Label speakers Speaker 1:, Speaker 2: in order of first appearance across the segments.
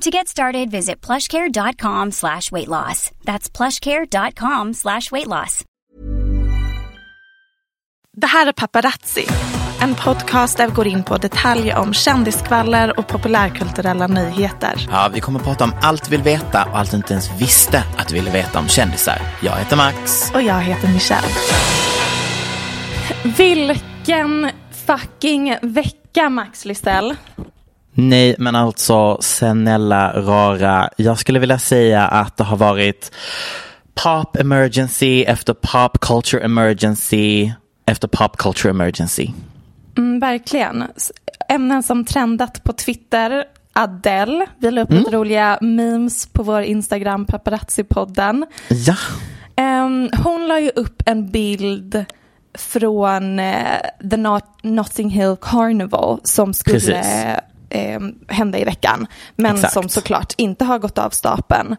Speaker 1: To get started, visit plushcare.com slash weight loss. That's plushcare.com slash weight loss.
Speaker 2: Det här är Paparazzi, en podcast där vi går in på detaljer om kändiskvaller och populärkulturella nyheter.
Speaker 3: Ja, vi kommer att prata om allt vi vill veta och allt du inte ens visste att du ville veta om kändisar. Jag heter Max.
Speaker 2: Och jag heter Michelle. Vilken fucking vecka Max Lystell.
Speaker 3: Nej, men alltså snälla rara. Jag skulle vilja säga att det har varit pop emergency efter pop culture emergency efter pop culture emergency.
Speaker 2: Mm, verkligen. Ämnen som trendat på Twitter. Adele, vi la upp lite roliga memes på vår Instagram Paparazzi-podden.
Speaker 3: Ja,
Speaker 2: Ehm, hon la ju upp en bild från eh, The Not- Notting Hill Carnival som skulle
Speaker 3: Precis.
Speaker 2: Ehm, hända i veckan. Men
Speaker 3: Exakt.
Speaker 2: som såklart inte har gått av stapeln.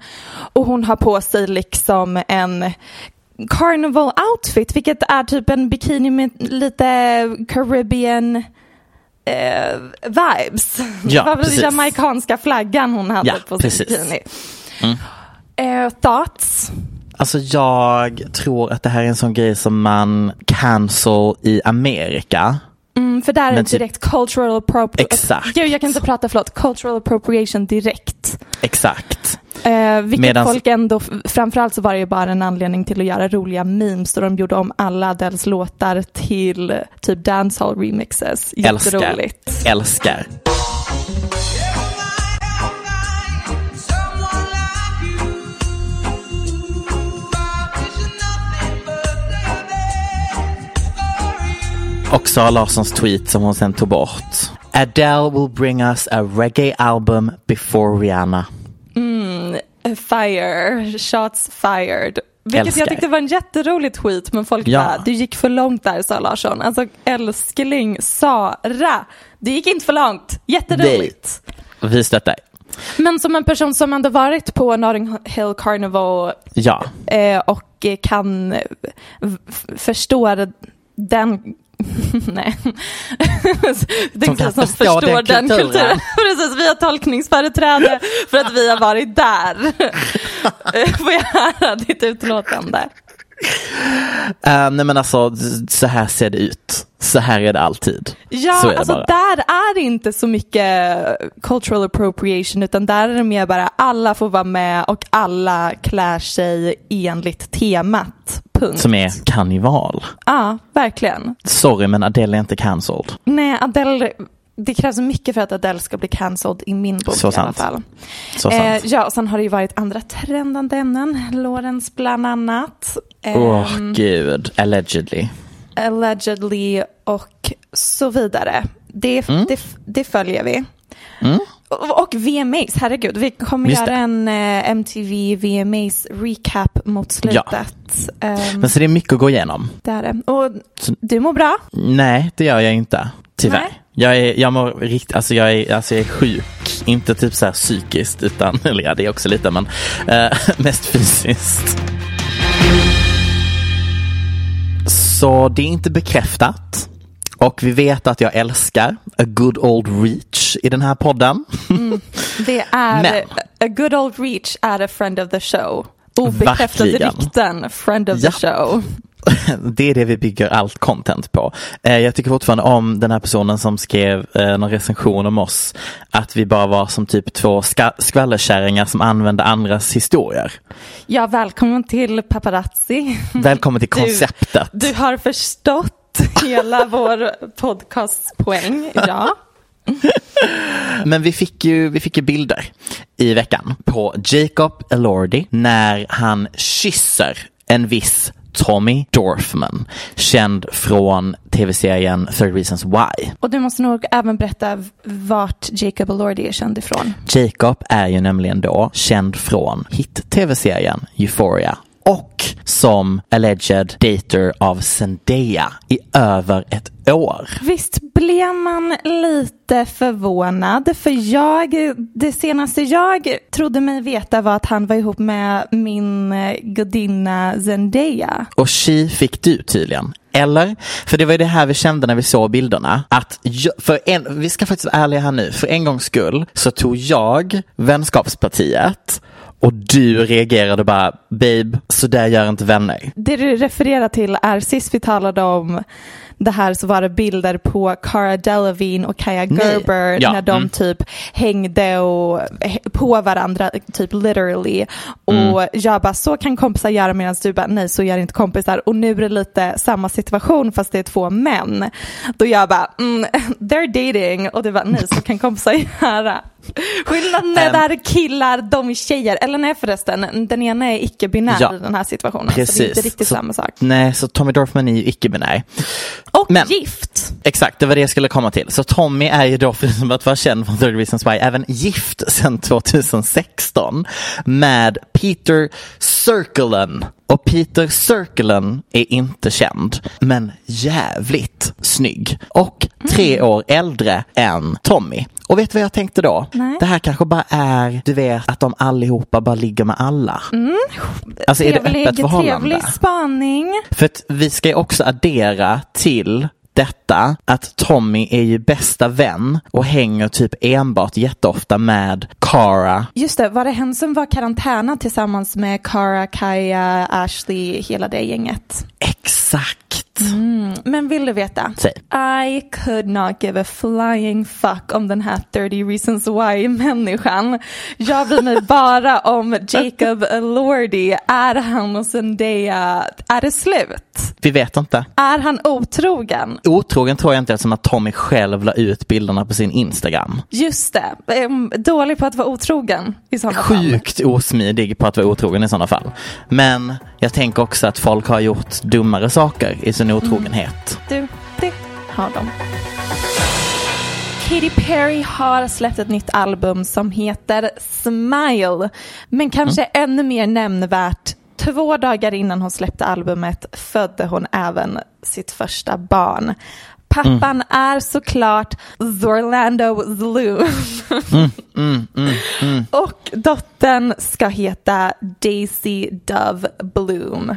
Speaker 2: Och hon har på sig liksom en carnival outfit, vilket är typ en bikini med lite Caribbean eh, vibes.
Speaker 3: Ja,
Speaker 2: det var väl jamaicanska flaggan hon hade
Speaker 3: Ja,
Speaker 2: på sin
Speaker 3: precis.
Speaker 2: bikini. Eh, thoughts?
Speaker 3: alltså jag tror att det här är en sån grej som man cancel i Amerika.
Speaker 2: Mm, för där är det
Speaker 3: typ-
Speaker 2: direkt cultural appropriation.
Speaker 3: Exakt.
Speaker 2: Gud, jag kan inte prata, förlåt. Cultural appropriation direkt.
Speaker 3: Exxt.
Speaker 2: Eh, vilket
Speaker 3: Medans-
Speaker 2: folk ändå, framförallt så var det ju bara en anledning till att göra roliga memes då de gjorde om alla Adeles låtar till typ dancehall remixes.
Speaker 3: Älskar.
Speaker 2: Jätteroligt.
Speaker 3: Älskar. Och Sara Larssons tweet som hon sen tog bort. Adele will bring us a reggae album before Rihanna.
Speaker 2: Fire, shots fired. Vilket
Speaker 3: Älskar.
Speaker 2: jag tyckte var en jätterolig tweet men folk
Speaker 3: Ja.
Speaker 2: bara, du gick för långt där Sara Larsson. Alltså älskling Sara, det gick inte för långt. Jätteroligt.
Speaker 3: Vi stöttar.
Speaker 2: Men som en person som ändå varit på Notting Hill Carnival
Speaker 3: Ja.
Speaker 2: eh, och kan förstå den Nej.
Speaker 3: Som kan
Speaker 2: som
Speaker 3: förstå
Speaker 2: förstår
Speaker 3: den
Speaker 2: den
Speaker 3: kulturen.
Speaker 2: kulturen. Precis, vi har tolkningsföreträde för att vi har varit där. Får jag höra ditt utlåtande?
Speaker 3: Uh, nej men alltså, så här ser det ut. Så här är det alltid. så
Speaker 2: Ja,
Speaker 3: är det
Speaker 2: alltså
Speaker 3: bara.
Speaker 2: där är det inte så mycket cultural appropriation utan där är det mer bara alla får vara med och alla klär sig enligt temat. Punkt.
Speaker 3: Som är karneval.
Speaker 2: Ja, verkligen.
Speaker 3: Sorry men Adele är inte cancelled.
Speaker 2: Nej, Adele, det krävs mycket för att Adele ska bli cancelled i min bok
Speaker 3: Så
Speaker 2: i alla fall.
Speaker 3: Så sant.
Speaker 2: Eh, ja, och sen har det ju varit andra trendande ämnen. Lawrence bland annat. Eh,
Speaker 3: Åh gud, allegedly.
Speaker 2: allegedly och så vidare. Det,
Speaker 3: Mm.
Speaker 2: det, det följer vi. Och, och VMAs, herregud. Vi kommer
Speaker 3: Just
Speaker 2: göra en eh, MTV VMAs recap mot slutet. Ehm,
Speaker 3: Men så det är mycket att gå igenom.
Speaker 2: det är det. Och
Speaker 3: Så-
Speaker 2: du mår bra?
Speaker 3: Nej, det gör jag inte. Tyvärr.
Speaker 2: Nej.
Speaker 3: Jag är, jag mår rikt, alltså jag är, alltså jag är sjuk. Inte typ så här psykiskt, utan, eller ja det är också lite men eh, mest fysiskt. Så det är inte bekräftat. Och vi vet att jag älskar a good old reach i den här podden.
Speaker 2: Det är,
Speaker 3: Men-
Speaker 2: a good old reach är a friend of the show. Obekräftade rykten, friend of
Speaker 3: Ja.
Speaker 2: the show.
Speaker 3: Det är det vi bygger allt content på. Eh, Jag tycker fortfarande om den här personen som skrev eh, någon recension om oss. Att vi bara var som typ två skvallerkärringar som använde andras historier.
Speaker 2: Ja, välkommen till paparazzi.
Speaker 3: Välkommen till
Speaker 2: Du-
Speaker 3: konceptet.
Speaker 2: Du har förstått hela vår podcastpoäng, ja.
Speaker 3: Men vi fick, ju, vi fick ju bilder i veckan på Jacob Elordi när han kysser en viss Tommy Dorfman, känd från tv-serien 30 Reasons Why.
Speaker 2: Och du måste nog även berätta vart Jacob Elordi är känd ifrån.
Speaker 3: Jacob är ju nämligen då känd från hit-tv-serien Euphoria och som alleged dater av Zendaya i över ett år.
Speaker 2: Visst blev man lite förvånad för jag, det senaste jag trodde mig veta var att han var ihop med min eh, gudinna Zendaya.
Speaker 3: Och tji fick du tydligen. Eller? För det var ju det här vi kände när vi såg bilderna. Att jag, för en, vi ska faktiskt vara ärliga här nu. För en gångs skull så tog jag vänskapspartiet och du reagerade bara, babe, så där gör inte vänner.
Speaker 2: Det du refererar till är sist vi talade om det här så var det bilder på Cara Delevingne och Kaja Gerber
Speaker 3: Ja,
Speaker 2: när de
Speaker 3: mm.
Speaker 2: typ hängde och, på varandra, typ literally. Och
Speaker 3: Mm.
Speaker 2: jag bara, så kan kompisar göra medan du bara, nej så gör inte kompisar. Och nu är det lite samma situation fast det är två män. Då jag bara, mm, they're dating. Och det var, nej så kan kompisar göra. Skillnaden är
Speaker 3: Ehm.
Speaker 2: där killar, de är tjejer. Eller nej förresten, den ena är icke-binär
Speaker 3: Ja.
Speaker 2: i den här situationen. Så det är
Speaker 3: Precis.
Speaker 2: inte riktigt
Speaker 3: Så-
Speaker 2: samma sak.
Speaker 3: Nej, så Tommy Dorfman är ju icke-binär.
Speaker 2: Och
Speaker 3: Men-
Speaker 2: gift.
Speaker 3: Exakt, det var det jag skulle komma till. Så Tommy är ju då, förutom att vara känd från 30 Reasons Why, även gift sedan 2016 med Peter Cirkelen. Och Peter Cirkelen är inte känd, men jävligt snygg. Och tre år äldre än Tommy. Och vet du vad jag tänkte då?
Speaker 2: Nej.
Speaker 3: Det här kanske bara är, du vet, att de allihopa bara ligger med alla. Alltså är det öppet förhållande?
Speaker 2: trevlig spaning.
Speaker 3: För att vi ska ju också addera till detta att Tommy är ju bästa vän och hänger typ enbart jätteofta med Cara.
Speaker 2: Just det, var det hen som var karantäna tillsammans med Cara, Kaja, Ashley, hela det gänget?
Speaker 3: Exakt.
Speaker 2: Men vill du veta?
Speaker 3: Säg.
Speaker 2: I could not give a flying fuck om den här 30 reasons why människan. Jag bryr mig bara om Jacob Elordi. Är han och Zendaya, är det slut?
Speaker 3: Vi vet inte.
Speaker 2: Är han otrogen?
Speaker 3: Otrogen tror jag inte eftersom att Tommy själv la ut bilderna på sin Instagram.
Speaker 2: Just det, Ehm, dålig på att vara otrogen i sådana fall.
Speaker 3: Sjukt osmidig på att vara otrogen i sådana fall. Men jag tänker också att folk har gjort dummare saker i sin otrogenhet.
Speaker 2: Du, det har de. Katy Perry har släppt ett nytt album som heter Smile. Men kanske ännu mer nämnvärt, två dagar innan hon släppte albumet födde hon även sitt första barn. Pappan är såklart Zorlando Bloom. Och dottern ska heta Daisy Dove Bloom.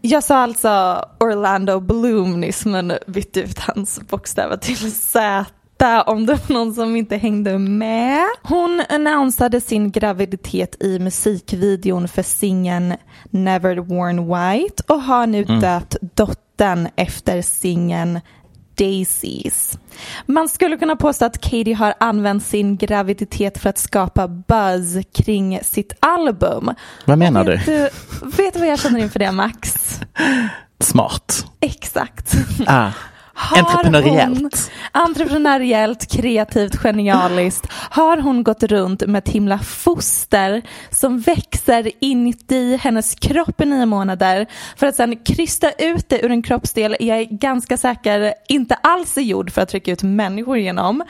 Speaker 2: Jag sa alltså Orlando Bloom nyss men bytte ut hans bokstäver till Z om det var någon som inte hängde med. Hon annonsade sin graviditet i musikvideon för singeln Never Worn White och har nu döpt dottern efter singeln Daisies. Man skulle kunna påstå att Katie har använt sin graviditet för att skapa buzz kring sitt album.
Speaker 3: Vad menar
Speaker 2: vet du? Vet du vad jag känner inför det Max?
Speaker 3: Smart.
Speaker 2: Exakt.
Speaker 3: Ah.
Speaker 2: Har
Speaker 3: Entreprenöriellt.
Speaker 2: Hon, entreprenöriellt, kreativt, genialiskt. Har hon gått runt med ett himla foster som växer inuti hennes kropp i nio månader för att sen krysta ut det ur en kroppsdel jag är ganska säker inte alls är gjord för att trycka ut människor genom.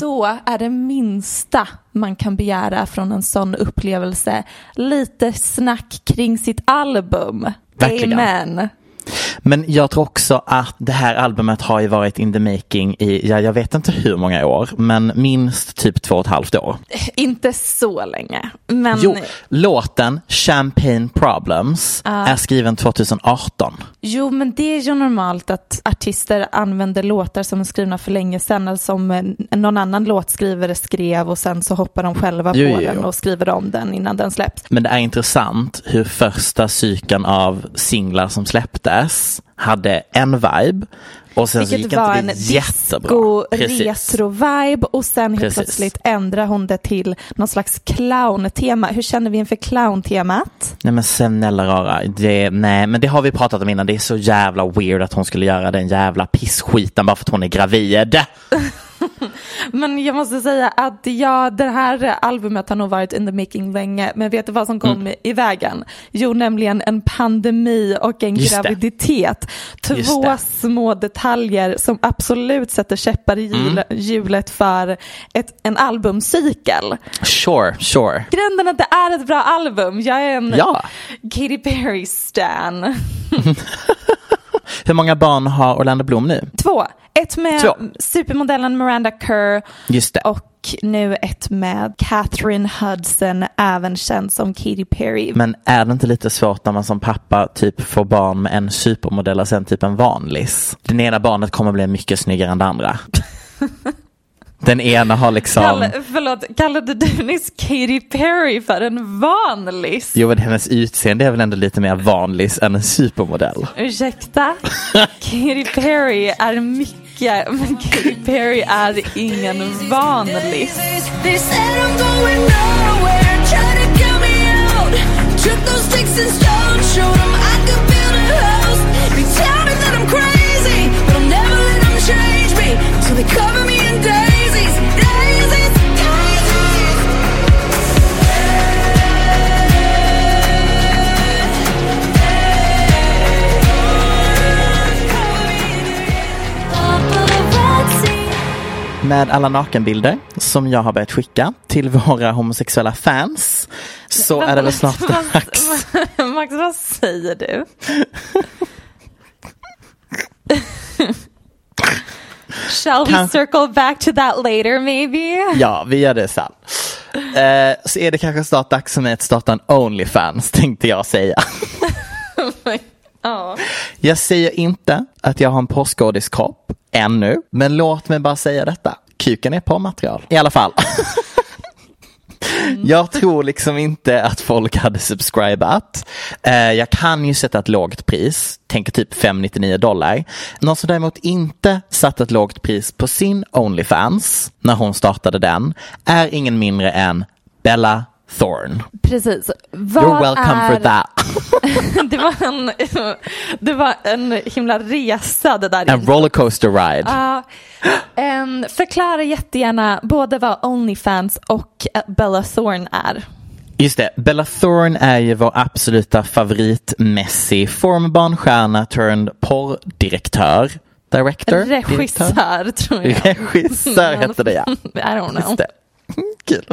Speaker 2: Då är det minsta man kan begära från en sån upplevelse lite snack kring sitt album.
Speaker 3: Verkligen.
Speaker 2: Amen.
Speaker 3: Men jag tror också att det här albumet har ju varit in the making i, ja, jag vet inte hur många år, men minst typ två och ett halvt år.
Speaker 2: Inte så länge. Men
Speaker 3: Jo, låten Champagne Problems är skriven 2018.
Speaker 2: Jo, men det är ju normalt att artister använder låtar som är skrivna för länge sedan eller som eh, någon annan låtskrivare skrev och sen så hoppar de själva
Speaker 3: Jo,
Speaker 2: på
Speaker 3: jo,
Speaker 2: den
Speaker 3: jo.
Speaker 2: och skriver om den innan den släpps.
Speaker 3: Men det är intressant hur första cykeln av singlar som släpptes hade en vibe och sen så gick
Speaker 2: Vilket var
Speaker 3: inte
Speaker 2: en
Speaker 3: det jättebra. Precis.
Speaker 2: disco-retro-vibe och sen helt
Speaker 3: Precis.
Speaker 2: plötsligt ändrar hon det till någon slags clown-tema. Hur känner vi inför clown-temat?
Speaker 3: Nej men snälla rara, det, nej men det har vi pratat om innan. Det är så jävla weird att hon skulle göra den jävla pissskiten bara för att hon är gravid.
Speaker 2: Men jag måste säga att ja, det här albumet har nog varit in the making länge, men vet du vad som kom
Speaker 3: Mm.
Speaker 2: i vägen? Jo, nämligen en pandemi och en
Speaker 3: Just det.
Speaker 2: graviditet.
Speaker 3: Just
Speaker 2: Två
Speaker 3: det.
Speaker 2: små detaljer som absolut sätter käppar i
Speaker 3: Mm.
Speaker 2: hjul- hjulet för ett, en albumcykel.
Speaker 3: Sure, sure.
Speaker 2: Grunden att det är ett bra album. Jag är en
Speaker 3: Ja.
Speaker 2: Katy Perry-stan.
Speaker 3: Hur många barn har Orlando Bloom nu?
Speaker 2: Två. Ett med
Speaker 3: Två.
Speaker 2: supermodellen Miranda Kerr och nu ett med Catherine Hudson, även känd som Katy Perry.
Speaker 3: Men är det inte lite svårt när man som pappa typ får barn med en supermodell och sen typ en vanlis? Det ena barnet kommer bli mycket snyggare än det andra. Den ena har liksom...
Speaker 2: Kalle, förlåt, kallade du nyss Katy Perry för en vanlis?
Speaker 3: Jo men hennes utseende är väl ändå lite mer vanlis än en supermodell.
Speaker 2: Ursäkta? Katy Perry är mycket, men Katy Perry är ingen vanlis.
Speaker 4: They said I'm
Speaker 3: Med alla nakenbilder som jag har börjat skicka till våra homosexuella fans så är det väl snart dags.
Speaker 2: Max, vad säger du? Shall we circle back to that later maybe?
Speaker 3: Ja, vi gör det sen. Eh, så är det kanske snart dags för mig att starta en Onlyfans tänkte jag säga.
Speaker 2: Ja.
Speaker 3: Jag säger inte att jag har en postgodiskropp ännu, men låt mig bara säga detta. Kuken är på material. I alla fall. Jag tror liksom inte att folk hade subscribat. Eh, jag kan ju sätta ett lågt pris, tänker typ 599 dollar. Någon som däremot inte satt ett lågt pris på sin Onlyfans när hon startade den är ingen mindre än Bella Thorne.
Speaker 2: Precis. Vad
Speaker 3: You're welcome
Speaker 2: är...
Speaker 3: for that.
Speaker 2: det, var en, det var en himla resa det där.
Speaker 3: En rollercoaster ride.
Speaker 2: Ja, ehm, förklara jättegärna både vad Onlyfans och Bella Thorne är.
Speaker 3: Just det, Bella Thorne är ju vår absoluta favorit Messi, formbarnstjärna turned porrdirektör. Director? Direktör?
Speaker 2: Regissör tror jag.
Speaker 3: Regissör
Speaker 2: Men-
Speaker 3: heter det ja.
Speaker 2: I don't know.
Speaker 3: Just det. Kul.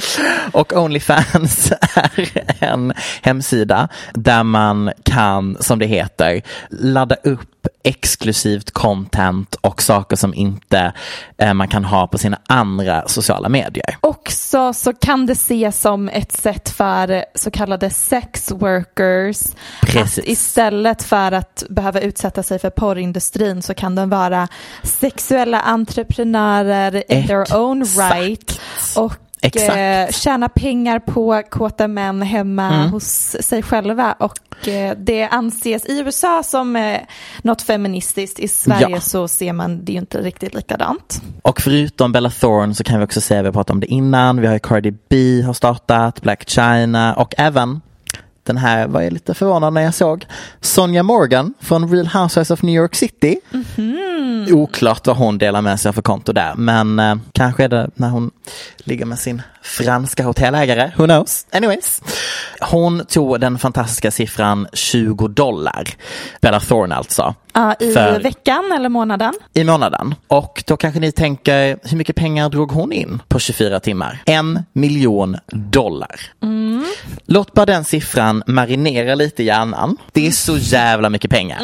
Speaker 3: Och Onlyfans är en hemsida där man kan, som det heter, ladda upp exklusivt content och saker som inte eh, man kan ha på sina andra sociala medier.
Speaker 2: Också så kan det ses som ett sätt för så kallade sex workers
Speaker 3: Precis.
Speaker 2: att istället för att behöva utsätta sig för porrindustrin så kan de vara sexuella entreprenörer in their own
Speaker 3: Exakt.
Speaker 2: right och
Speaker 3: Exakt.
Speaker 2: eh, tjäna pengar på kåta män hemma
Speaker 3: Mm.
Speaker 2: hos sig själva och eh, det anses i USA som eh, något feministiskt. I Sverige
Speaker 3: Ja.
Speaker 2: så ser man det ju inte riktigt likadant.
Speaker 3: Och förutom Bella Thorne så kan vi också säga, vi har pratat om det innan, vi har Cardi B har startat, Black China och även den här var jag lite förvånad när jag såg Sonja Morgan från Real Housewives of New York City. Oklart vad hon delar med sig av för konto där. Men eh, kanske är det när hon ligger med sin franska hotellägare. Who knows? Anyways. Hon tog den fantastiska siffran 20 dollar. Bella Thorne alltså.
Speaker 2: Ja, I
Speaker 3: För-
Speaker 2: veckan eller månaden?
Speaker 3: i månaden. Och då kanske ni tänker, hur mycket pengar drog hon in på 24 timmar? En miljon dollar. Låt bara den siffran marinera lite i hjärnan. Det är så jävla mycket pengar.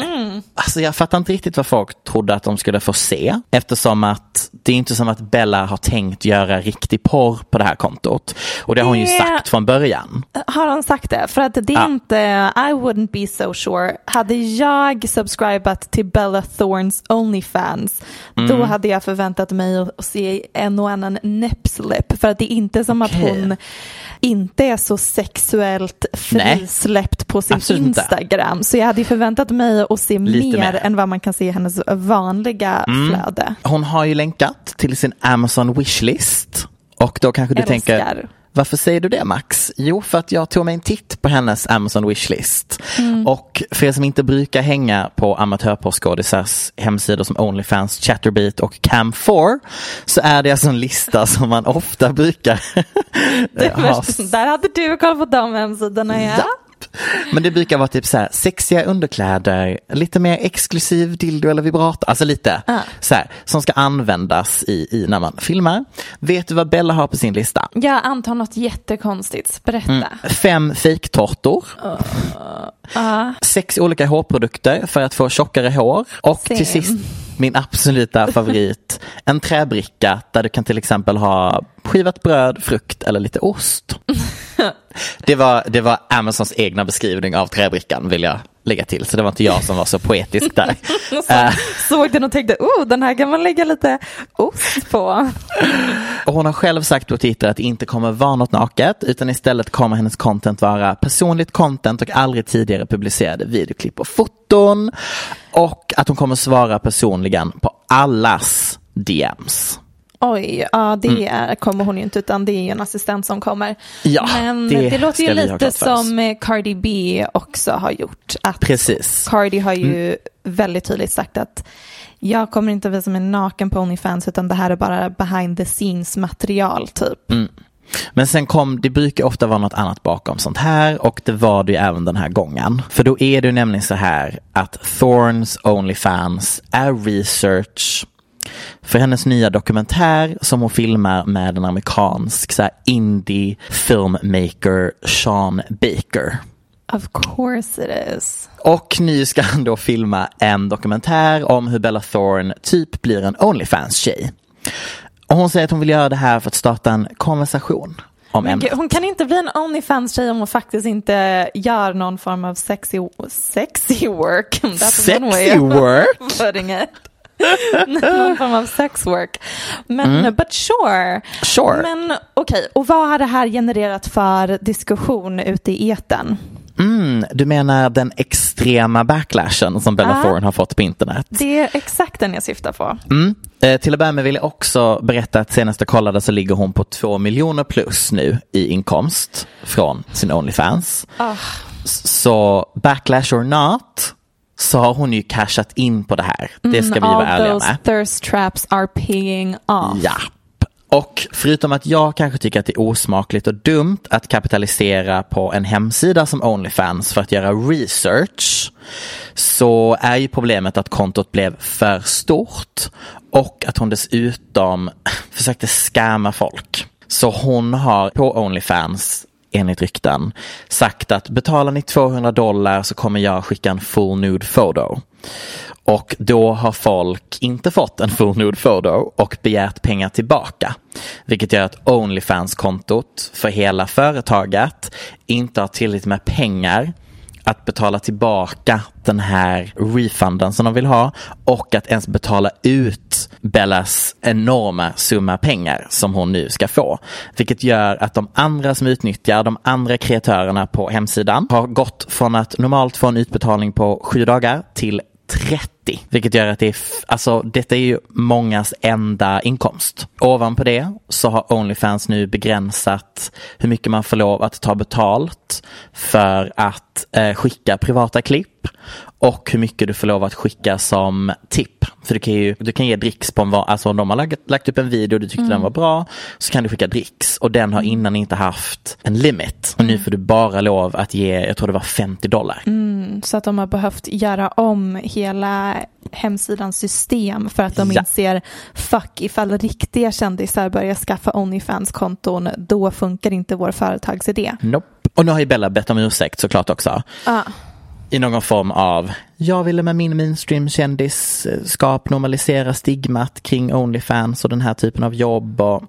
Speaker 3: Alltså jag fattar inte riktigt vad folk trodde att de skulle få se. Eftersom att det är inte som att Bella har tänkt göra riktig porr på det här kontot. Och det har hon ju sagt från början.
Speaker 2: Har han sagt det? För att det är
Speaker 3: Ja.
Speaker 2: inte, I wouldn't be so sure. Hade jag subscribat till Bella Thornes Onlyfans,
Speaker 3: Mm.
Speaker 2: då hade jag förväntat mig att att se en och annan näppslip. För att det är inte som att
Speaker 3: Okej.
Speaker 2: hon inte är så sexuellt
Speaker 3: Nej.
Speaker 2: Frisläppt på sin
Speaker 3: Absolut inte.
Speaker 2: Instagram. Så jag hade ju förväntat mig att se
Speaker 3: Lite
Speaker 2: mer,
Speaker 3: mer. Mm.
Speaker 2: än vad man kan se i hennes vanliga flöde.
Speaker 3: Hon har ju länkat till sin Amazon wishlist. Och då kanske du
Speaker 2: Älskar.
Speaker 3: tänker, varför säger du det Max? Jo, för att jag tog mig en titt på hennes Amazon wishlist.
Speaker 2: Mm.
Speaker 3: Och för er som inte brukar hänga på amatörporrskådisars hemsidor som Onlyfans, Chatterbeat och Cam4 så är det alltså en lista som man ofta brukar ha.
Speaker 2: Där hade du koll på de hemsidorna ja.
Speaker 3: Ja. Men det brukar vara typ så här sexiga underkläder, lite mer exklusiv dildo eller vibrator, alltså lite så här som ska användas i, i när man filmar. Vet du vad Bella har på sin lista?
Speaker 2: Jag antar något jättekonstigt. Berätta.
Speaker 3: Fem fejktårtor. Sex olika hårprodukter för att få tjockare hår. Och till
Speaker 2: Same.
Speaker 3: sist min absoluta favorit, en träbricka där du kan till exempel ha skivat bröd, frukt eller lite ost. Det var, det var Amazons egna beskrivning av träbrickan vill jag lägga till, så det var inte jag som var så poetisk där. Eh,
Speaker 2: Såg den och tänkte, oh den här kan man lägga lite ost på.
Speaker 3: Och hon har själv sagt på Twitter att det inte kommer vara något naket utan istället kommer hennes content vara personligt content och aldrig tidigare publicerade videoklipp och foton. Och att hon kommer svara personligen på allas DMs.
Speaker 2: Oj, ja det är, kommer hon ju inte utan det är ju en assistent som kommer.
Speaker 3: Mm. Ja,
Speaker 2: Men
Speaker 3: det
Speaker 2: det, låter ju lite som eh, Cardi B också har gjort. Att
Speaker 3: Precis.
Speaker 2: Cardi har ju
Speaker 3: Mm.
Speaker 2: väldigt tydligt sagt att jag kommer inte visa mig naken på Onlyfans utan det här är bara behind the scenes material typ.
Speaker 3: Mm. Men sen kom, det brukar ofta vara något annat bakom sånt här och det var det ju även den här gången. För då är det nämligen så här att Thorns Onlyfans är research för hennes nya dokumentär som hon filmar med en amerikansk så indie filmmaker Sean Baker.
Speaker 2: Of course it is.
Speaker 3: Och nu ska han då filma en dokumentär om hur Bella Thorne typ blir en Onlyfans-tjej. Och hon säger att hon vill göra det här för att starta en konversation om ämnet.
Speaker 2: hon kan inte bli en Onlyfans-tjej om hon faktiskt inte gör någon form av sexy, sexy work. That's
Speaker 3: Sexy work?
Speaker 2: Någon form av sex work. Men but sure.
Speaker 3: Mm. Sure.
Speaker 2: Men okej, och vad har det här genererat för diskussion ute i eten?
Speaker 3: Mm, du menar den extrema backlashen som Bella
Speaker 2: Ah.
Speaker 3: Thorne har fått på internet?
Speaker 2: Det är exakt den jag syftar på.
Speaker 3: Mm. Eh, till att börja med vill jag också berätta att senast jag kollade så ligger hon på två miljoner plus nu i inkomst från sin Onlyfans. S- Så backlash or not så har hon ju cashat in på det här. Det ska vi vara ärliga med.
Speaker 2: thirst traps are paying off.
Speaker 3: Ja. Och förutom att jag kanske tycker att det är osmakligt och dumt att kapitalisera på en hemsida som Onlyfans för att göra research så är ju problemet att kontot blev för stort och att hon dessutom försökte scamma folk. Så hon har på Onlyfans enligt rykten sagt att betalar ni 200 dollar så kommer jag skicka en full nude photo. Och då har folk inte fått en full nude photo och begärt pengar tillbaka. Vilket gör att Onlyfans-kontot för hela företaget inte har tillräckligt med pengar att betala tillbaka den här refunden som de vill ha och att ens betala ut Bellas enorma summa pengar som hon nu ska få. Vilket gör att de andra som utnyttjar, de andra kreatörerna på hemsidan har gått från att normalt få en utbetalning på sju dagar till 30. Vilket gör att det är, alltså detta är ju mångas enda inkomst. Ovanpå det så har Onlyfans nu begränsat hur mycket man får lov att ta betalt för att eh, skicka privata klipp och hur mycket du får lov att skicka som tips. För du kan ju du kan ge dricks på en va- alltså om de har lagt, lagt upp en video och du tyckte
Speaker 2: Mm.
Speaker 3: den var bra så kan du skicka dricks och den har innan inte haft en limit. Och nu får du bara lov att ge, jag tror det var 50 dollar.
Speaker 2: Mm. Så att de har behövt göra om hela hemsidans system för att de
Speaker 3: Ja.
Speaker 2: inser fuck ifall riktiga kändisar börjar skaffa Onlyfans-konton då funkar inte vår företagsidé.
Speaker 3: Nope. Och nu har ju Bella bett om ursäkt såklart också.
Speaker 2: Ah.
Speaker 3: I någon form av, jag ville med min mainstream kändisskap normalisera stigmat kring Onlyfans och den här typen av jobb. Och,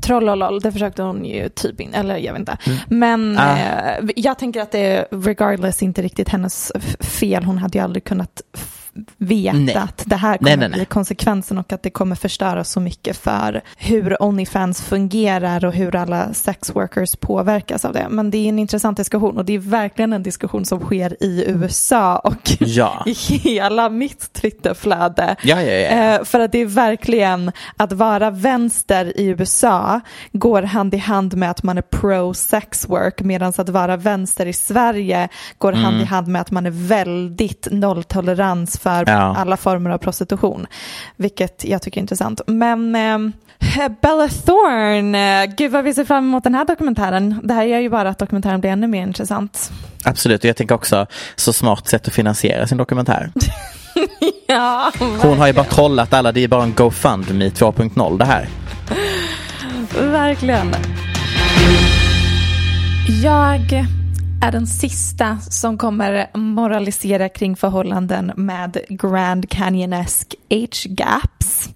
Speaker 2: Trollolol, det försökte hon ju typ in, eller jag vet inte. Men
Speaker 3: Ah.
Speaker 2: eh, jag tänker att det är regardless inte riktigt hennes fel. Hon hade ju aldrig kunnat veta
Speaker 3: Nej.
Speaker 2: att det här kommer
Speaker 3: Nej, nej, nej.
Speaker 2: bli konsekvensen och att det kommer förstöra så mycket för hur Onlyfans fungerar och hur alla sex workers påverkas av det. Men det är en intressant diskussion och det är verkligen en diskussion som sker i USA och
Speaker 3: Ja.
Speaker 2: i hela mitt Twitterflöde.
Speaker 3: Ja, ja.
Speaker 2: Eh, för att det är verkligen att vara vänster i USA går hand i hand med att man är pro sex work medan att vara vänster i Sverige går
Speaker 3: Mm.
Speaker 2: hand i hand med att man är väldigt nolltolerans för
Speaker 3: Ja.
Speaker 2: alla former av prostitution. Vilket jag tycker är intressant. Men eh, Bella Thorne, eh, gud vad vi ser fram emot den här dokumentären. Det här gör ju bara att dokumentären blir ännu mer intressant.
Speaker 3: Absolut, och jag tänker också så smart sätt att finansiera sin dokumentär.
Speaker 2: Ja,
Speaker 3: Hon har ju bara trollat alla, det är bara en GoFundMe 2.0 det här.
Speaker 2: Verkligen. Jag är den sista som kommer moralisera kring förhållanden med Grand Canyonesk age gaps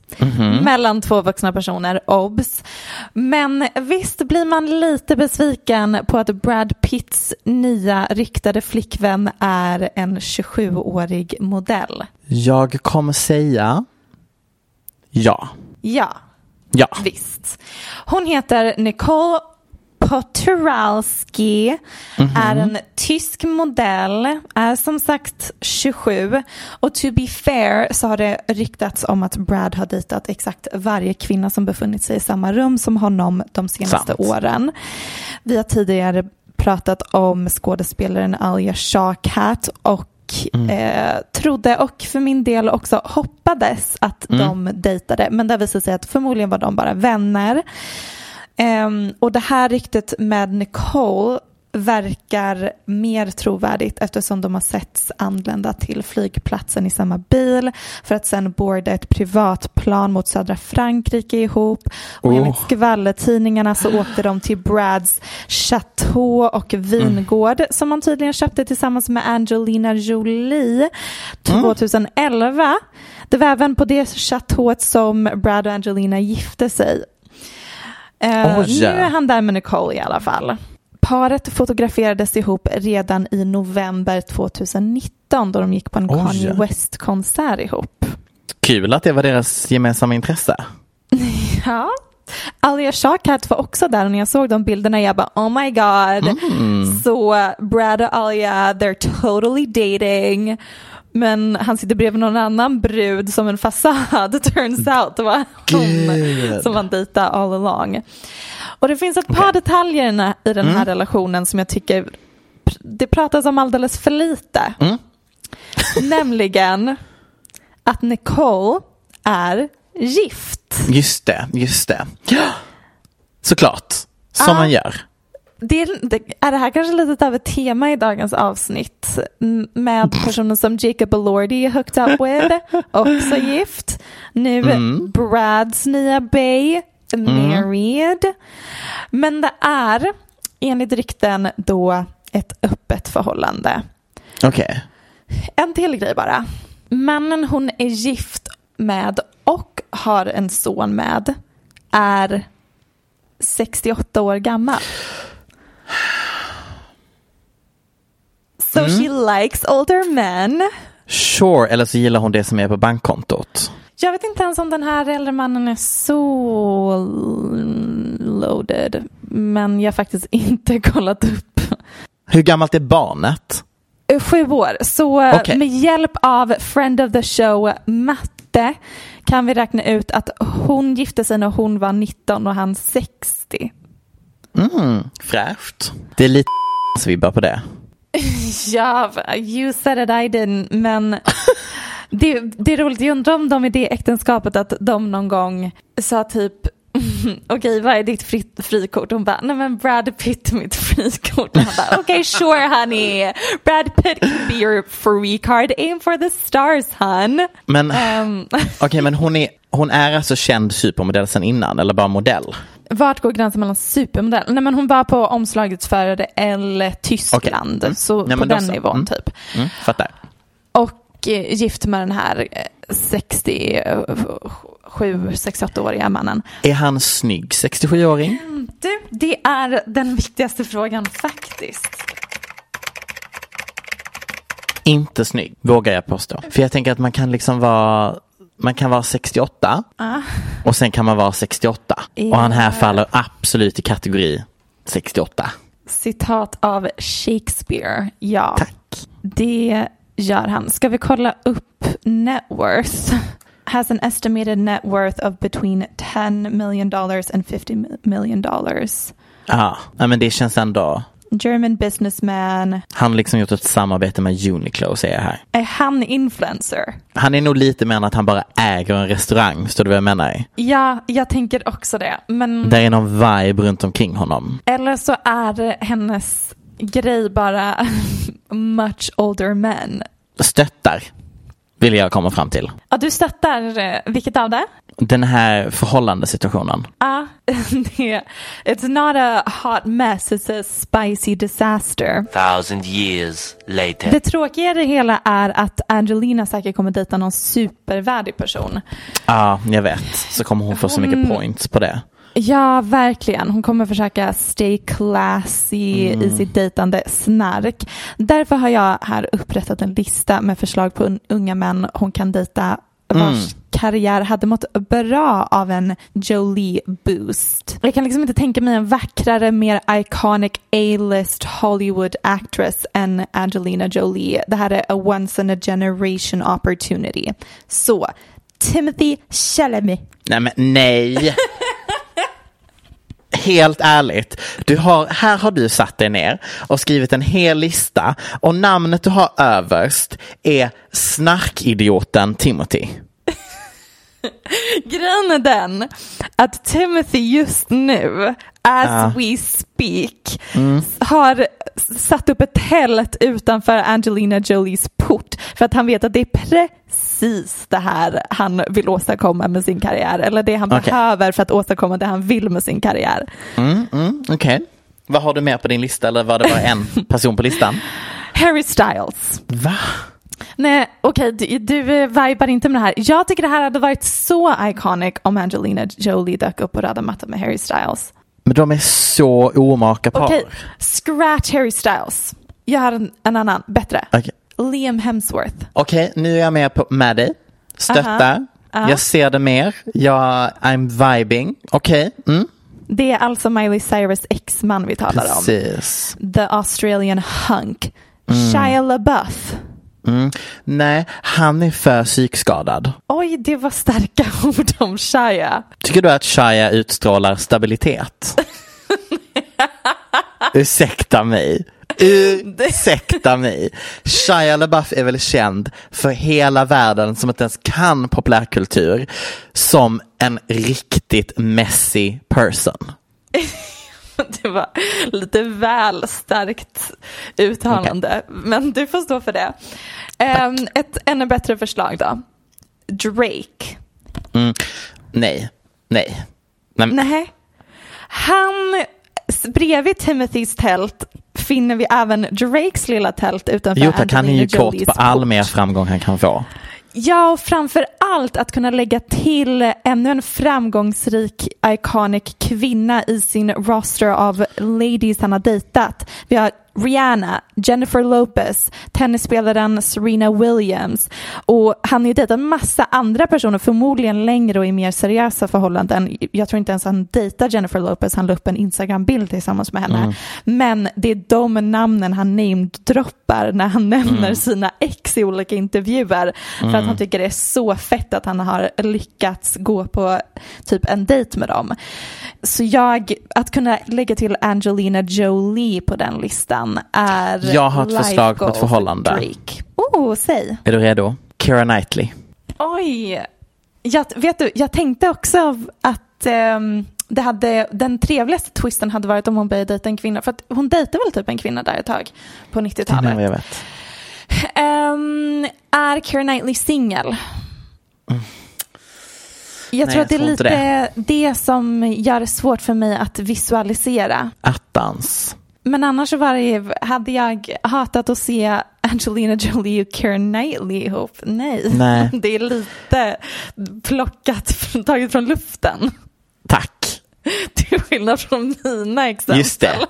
Speaker 2: mellan två vuxna personer, obs. Men visst blir man lite besviken på att Brad Pitts nya riktade flickvän är en 27-årig modell.
Speaker 3: Jag kommer säga ja.
Speaker 2: Ja,
Speaker 3: Ja.
Speaker 2: Visst. Hon heter Nicole Poturalski, är en tysk modell, är som sagt 27 och to be fair så har det ryktats om att Brad har dejtat exakt varje kvinna som befunnit sig i samma rum som honom de senaste
Speaker 3: Sant.
Speaker 2: åren. Vi har tidigare pratat om skådespelaren Alia Shawkat och eh, trodde och för min del också hoppades att de dejtade. Men det visade sig att förmodligen var de bara vänner. Ehm, och det här ryktet med Nicole verkar mer trovärdigt eftersom de har setts anlända till flygplatsen i samma bil för att sen boarda ett privatplan mot södra Frankrike ihop. Och enligt
Speaker 3: Oh.
Speaker 2: skvallertidningarna så åkte de till Brads chateau och vingård som han tydligen köpte tillsammans med Angelina Jolie 2011. Det var även på det chateauet som Brad och Angelina gifte sig. Eh,
Speaker 3: Oj.
Speaker 2: Nu är han där med Nicole i alla fall. Paret fotograferades ihop redan i november 2019 då de gick på en
Speaker 3: Oj.
Speaker 2: Kanye West-konsert ihop.
Speaker 3: Kul att det var deras gemensamma intresse.
Speaker 2: Ja. Alia Shawkat var också där och när jag såg de bilderna jag bara oh my god. Så Brad och Alia they're totally dating. Men han sitter bredvid någon annan brud som en fasad turns out. Det var hon som han dejtade all along. Och det finns ett par detaljer i den här- här relationen som jag tycker det pratas om alldeles för lite. Nämligen att Nicole är gift.
Speaker 3: Just det, just det. Såklart, som
Speaker 2: Ah.
Speaker 3: man gör.
Speaker 2: Det, är det här kanske lite av ett tema i dagens avsnitt med personer som Jacob Elordi är hooked up with, också gift. Nu Brads nya bay, married. Men det är enligt rykten då ett öppet förhållande.
Speaker 3: Okej.
Speaker 2: En till grej bara. Mannen hon är gift med och har en son med är 68 år gammal. So she likes older men.
Speaker 3: Sure, eller så gillar hon det som är på bankkontot.
Speaker 2: Jag vet inte ens om den här äldre mannen är så loaded. Men jag har faktiskt inte kollat upp.
Speaker 3: Hur gammalt är barnet?
Speaker 2: Sju år. Så eh,
Speaker 3: Okej.
Speaker 2: med hjälp av friend of the show Matte kan vi räkna ut att hon gifte sig när hon var 19 och han 60.
Speaker 3: Mm, fräscht. Det är lite vibbar på det.
Speaker 2: Ja, you said it I didn't. Men Det, det är roligt, jag undrar om de i det äktenskapet att de någon gång sa typ Okej, vad är ditt fri, frikort? Hon bara, nej men Brad Pitt är mitt frikort. Och han bara, okej okay, sure honey. Brad Pitt can be your free card. Aim for the stars hon.
Speaker 3: Men,
Speaker 2: Ehm,
Speaker 3: okej, men hon är, hon är alltså känd supermodell sen innan eller bara modell?
Speaker 2: Vart går gränsen mellan supermodell? Nej men hon var på omslaget för Elle Tyskland.
Speaker 3: Okej. Mm.
Speaker 2: Så
Speaker 3: Nej,
Speaker 2: på den
Speaker 3: så.
Speaker 2: nivån
Speaker 3: Mm.
Speaker 2: typ.
Speaker 3: Mm, fattar.
Speaker 2: Och eh, gift med den här eh, 67, 68-åriga mannen.
Speaker 3: Är han snygg 67-åring?
Speaker 2: Du, det är den viktigaste frågan faktiskt.
Speaker 3: Inte snygg, vågar jag påstå. För jag tänker att man kan liksom vara man kan vara 68 och sen kan man vara 68. Och han här faller absolut i kategori 68.
Speaker 2: Citat av Shakespeare. Ja,
Speaker 3: Tack.
Speaker 2: det gör han. Ska vi kolla upp net worth? Has an estimated net worth of between 10 million dollars and 50 million dollars.
Speaker 3: Ja, ja, men det känns ändå.
Speaker 2: German businessman.
Speaker 3: Han har liksom gjort ett samarbete med Uniqlo säger jag här.
Speaker 2: Är han influencer?
Speaker 3: Han är nog lite mer än att han bara äger en restaurang, förstår du vad jag menar?
Speaker 2: Ja, jag tänker också det. Men
Speaker 3: Det är någon vibe runt omkring honom.
Speaker 2: eller så är hennes grej bara much older men.
Speaker 3: Stöttar, vill jag komma fram till.
Speaker 2: Ja, du stöttar eh, vilket av det?
Speaker 3: Den här förhållandesituationen.
Speaker 2: Ja, det It's not a hot mess, it's a spicy disaster.
Speaker 5: thousand years later.
Speaker 2: Det tråkiga i det hela är att Angelina säkert kommer dejta någon supervärdig person.
Speaker 3: Ja, jag vet. Så kommer hon få så mycket points på det.
Speaker 2: Ja, verkligen. Hon kommer försöka stay classy i sitt dejtande snark. Därför har jag här upprättat en lista med förslag på un- unga män hon kan dejta vars karriär hade mått bra av en Jolie boost. Jag kan liksom inte tänka mig en vackrare, mer iconic A-list Hollywood actress än Angelina Jolie. Det här är a once in a generation opportunity. Så, Timothy Chalamet.
Speaker 3: Nej men nej. Helt ärligt, du har, här har du satt dig ner och skrivit en hel lista och namnet du har överst är snarkidioten Timothy.
Speaker 2: Grejen är den att Timothy just nu, as
Speaker 3: Ja.
Speaker 2: we speak, har satt upp ett tält utanför Angelina Jolies port för att han vet att det är precis det här han vill åstadkomma med sin karriär eller det han
Speaker 3: Okej.
Speaker 2: behöver för att åstadkomma det han vill med sin karriär.
Speaker 3: Mm, mm, Okej. Vad har du mer på din lista eller var det bara en person på listan?
Speaker 2: Harry Styles.
Speaker 3: Va?
Speaker 2: Nej, okej, du, du eh, vibar inte med det här. Jag tycker det här hade varit så iconic om Angelina Jolie dök upp på röda mattan med Harry Styles.
Speaker 3: Men de är så omaka par.
Speaker 2: Okej, scratch Harry Styles. Jag har en, en annan, bättre.
Speaker 3: Okej.
Speaker 2: Liam Hemsworth.
Speaker 3: Okej, nu är jag med, på, med dig. Stöttar. Jag ser det mer. Jag, I'm vibing. Okej. Mm.
Speaker 2: Det är alltså Miley Cyrus exman vi talar om.
Speaker 3: Precis.
Speaker 2: The Australian hunk. Shia LaBeouf.
Speaker 3: Mm. Nej, han är för psykskadad.
Speaker 2: Oj, det var starka ord om Shia.
Speaker 3: Tycker du att Shia utstrålar stabilitet? Ursäkta mig. Ursäkta mig. Shia LaBeouf är väl känd för hela världen som inte ens kan populärkultur som en riktigt messy person.
Speaker 2: Det var lite väl starkt uttalande, men du får stå för det. Ehm, ett ännu bättre förslag då. Drake.
Speaker 3: Mm. Nej, nej. Nej.
Speaker 2: Han, bredvid Timothys tält finner vi även Drakes lilla tält utanför
Speaker 3: Jo tack, han är ju kort på all mer framgång han kan få.
Speaker 2: Ja, och framför allt att kunna lägga till ännu en framgångsrik iconic kvinna i sin roster av ladies han har dejtat. Vi har Rihanna, Jennifer Lopez, tennisspelaren Serena Williams och han har ju dejtat massa andra personer, förmodligen längre och i mer seriösa förhållanden. Jag tror inte ens han dejtar Jennifer Lopez, han la upp en Instagram-bild tillsammans med henne. Men det är de namnen han namedroppar när han nämner sina ex i olika intervjuer. För att han tycker det är så fett att han har lyckats gå på typ en dejt med dem. Så jag, att kunna lägga till Angelina Jolie på den listan är
Speaker 3: Jag har ett förslag på ett förhållande.
Speaker 2: Oh, säg.
Speaker 3: Är du redo? Keira Knightley.
Speaker 2: Oj! Jag, vet du, jag tänkte också att ehm, det hade, den trevligaste twisten hade varit om hon började dejta en kvinna. För att hon dejtade väl typ en kvinna där ett tag på
Speaker 3: Det är
Speaker 2: 90-talet.
Speaker 3: vad jag vet.
Speaker 2: Ehm, är Keira Knightley singel? Jag
Speaker 3: Nej,
Speaker 2: tror att det är lite det. som gör det svårt för mig att visualisera.
Speaker 3: Attans.
Speaker 2: Men annars var det, hade jag hatat att se Angelina Jolie och Keira Knightley ihop. Nej,
Speaker 3: Nej.
Speaker 2: det är lite plockat, taget från luften.
Speaker 3: Tack.
Speaker 2: Till skillnad från mina exempel.
Speaker 3: Just det.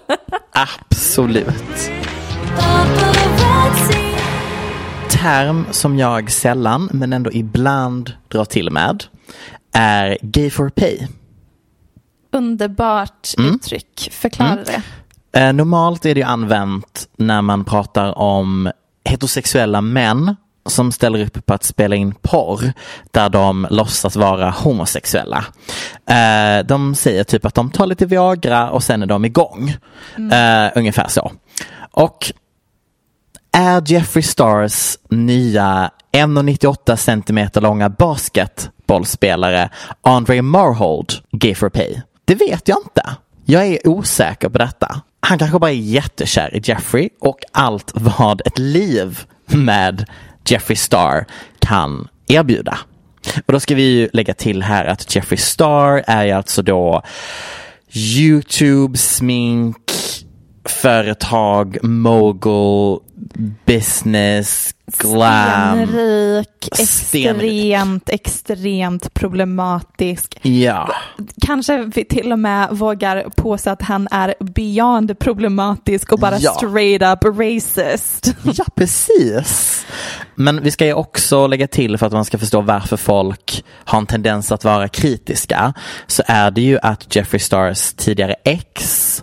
Speaker 3: Absolut. Term som jag sällan, men ändå ibland drar till med, är gay for pay.
Speaker 2: Underbart
Speaker 3: Mm.
Speaker 2: uttryck, förklara det.
Speaker 3: Eh, normalt är det ju använt när man pratar om heterosexuella män som ställer upp på att spela in porr där de låtsas vara homosexuella. Eh, de säger typ att de tar lite Viagra och sen är de igång. Eh, ungefär så. Och är Jeffree Stars nya 1,98 centimeter långa basketbollspelare Andre Marhold gay for pay? Det vet jag inte. Jag är osäker på detta. Han kanske bara är jättekär i Jeffrey och allt vad ett liv med Jeffrey Star kan erbjuda. Och då ska vi ju lägga till här att Jeffrey Star är ju alltså då YouTube, smink, företag, mogul, business, glam.
Speaker 2: Stenrik, extremt, extremt problematisk.
Speaker 3: Ja,
Speaker 2: Kanske vi till och med vågar påstå att han är beyond problematisk och bara
Speaker 3: Ja.
Speaker 2: straight up racist.
Speaker 3: ja precis. Men vi ska ju också lägga till för att man ska förstå varför folk har en tendens att vara kritiska. Så är det ju att Jeffree Stars tidigare ex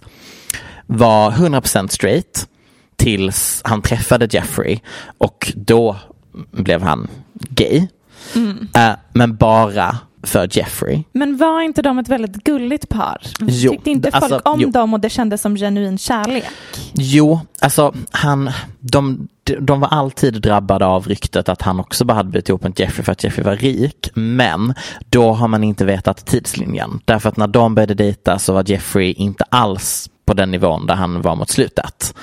Speaker 3: var 100% straight tills han träffade Jeffrey och då blev han gay. Eh, men bara för Jeffrey.
Speaker 2: Men var inte de ett väldigt gulligt par?
Speaker 3: Jo,
Speaker 2: Tyckte inte folk
Speaker 3: alltså,
Speaker 2: om
Speaker 3: jo.
Speaker 2: dem och det kändes som genuin kärlek?
Speaker 3: Jo, alltså han, de, de var alltid drabbade av ryktet att han också bara hade blivit ihop med Jeffrey för att Jeffrey var rik. Men då har man inte vetat tidslinjen. Därför att när de började dejta så var Jeffrey inte alls på den nivån där han var mot slutet.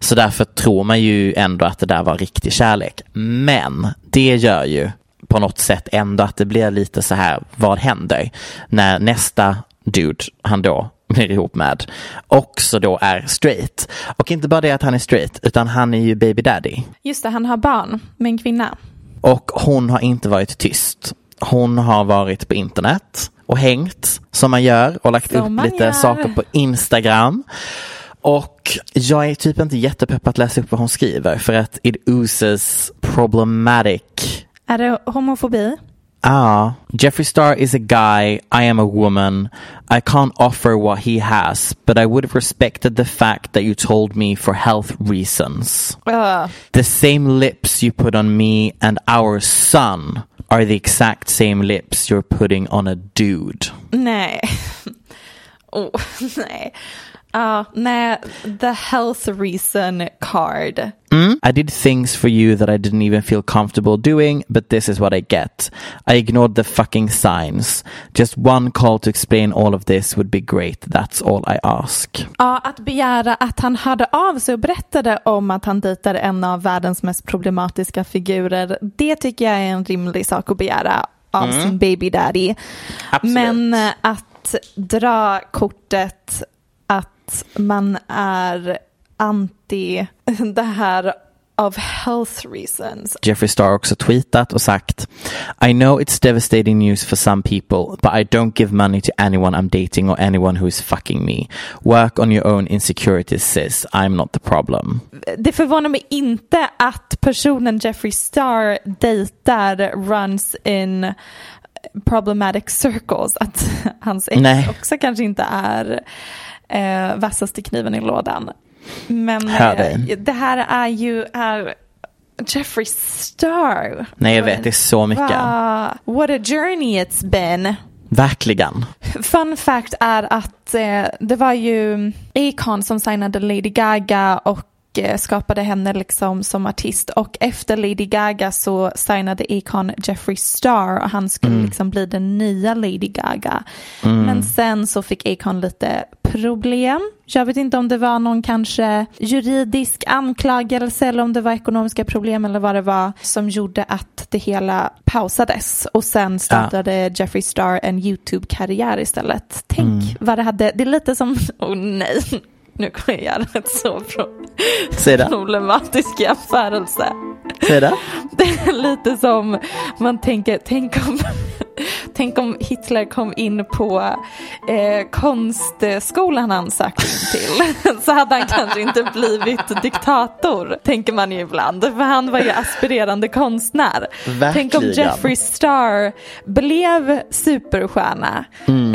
Speaker 3: Så därför tror man ju ändå att det där var riktig kärlek. Men det gör ju på något sätt ändå att det blir lite så här, vad händer när nästa dude han då blir ihop med också då är straight. Och inte bara det att han är straight, utan han är ju baby daddy.
Speaker 2: Just det, han har barn med en kvinna.
Speaker 3: Och hon har inte varit tyst. Hon har varit på internet och hängt som man gör och lagt
Speaker 2: Som
Speaker 3: upp lite
Speaker 2: gör.
Speaker 3: saker på Instagram. Och jag är typ inte jättepepp att läsa upp vad hon skriver för att it oozes problematic
Speaker 2: Är det homofobi?
Speaker 3: Ah, Jeffree Star is a guy. I am a woman. I can't offer what he has, but I would have respected the fact that you told me for health reasons.
Speaker 2: Uh,
Speaker 3: The same lips you put on me and our son are the exact same lips you're putting on a dude.
Speaker 2: nej. Oh, nej. Ja, nej. The health reason card.
Speaker 3: Mm? I did things for you that I didn't even feel comfortable doing, but this is what I get. I ignored the fucking signs. Just one call to explain all of this would be great. That's all I ask.
Speaker 2: Ja, att begära att han hörde av sig och berättade om att han dejtar en av världens mest problematiska figurer, det tycker jag är en rimlig sak att begära av sin baby daddy.
Speaker 3: Absolut.
Speaker 2: Men eh, att dra kortet att man är anti det här of health reasons.
Speaker 3: Jeffree Star också tweetat och sagt I know it's devastating news for some people, but I don't give money to anyone I'm dating or anyone who is fucking me. Work on your own insecurities sis. I'm not the problem.
Speaker 2: Det förvånar mig inte att personen Jeffree Star dejtar runs in problematic circles. Att hans ex
Speaker 3: Nej.
Speaker 2: också kanske inte är eh, vassaste kniven i lådan. Men eh, det här är ju är Jeffree Star.
Speaker 3: Nej jag vet, det är så mycket.
Speaker 2: Va, what a journey it's been.
Speaker 3: Verkligen.
Speaker 2: Fun fact är att eh, det var ju Akon som signade Lady Gaga och skapade henne liksom som artist. Och efter Lady Gaga så signade Akon Jeffree Star och han skulle liksom bli den nya Lady Gaga. Men sen så fick Akon lite problem. Jag vet inte om det var någon kanske juridisk anklagelse eller om det var ekonomiska problem eller vad det var som gjorde att det hela pausades. Och sen startade Jeffree Star en YouTube-karriär istället. Tänk vad det hade, det är lite som, oh nej, nu kommer jag göra ett så pro-
Speaker 3: Säg det.
Speaker 2: problematisk jämförelse.
Speaker 3: Säg det.
Speaker 2: Det är lite som man tänker, tänk om, tänk om Hitler kom in på eh, konstskolan han sökte in till. Så hade han kanske inte blivit diktator, tänker man ju ibland. För han var ju aspirerande konstnär. Tänk om
Speaker 3: Verkligen.
Speaker 2: Jeffree Star blev superstjärna.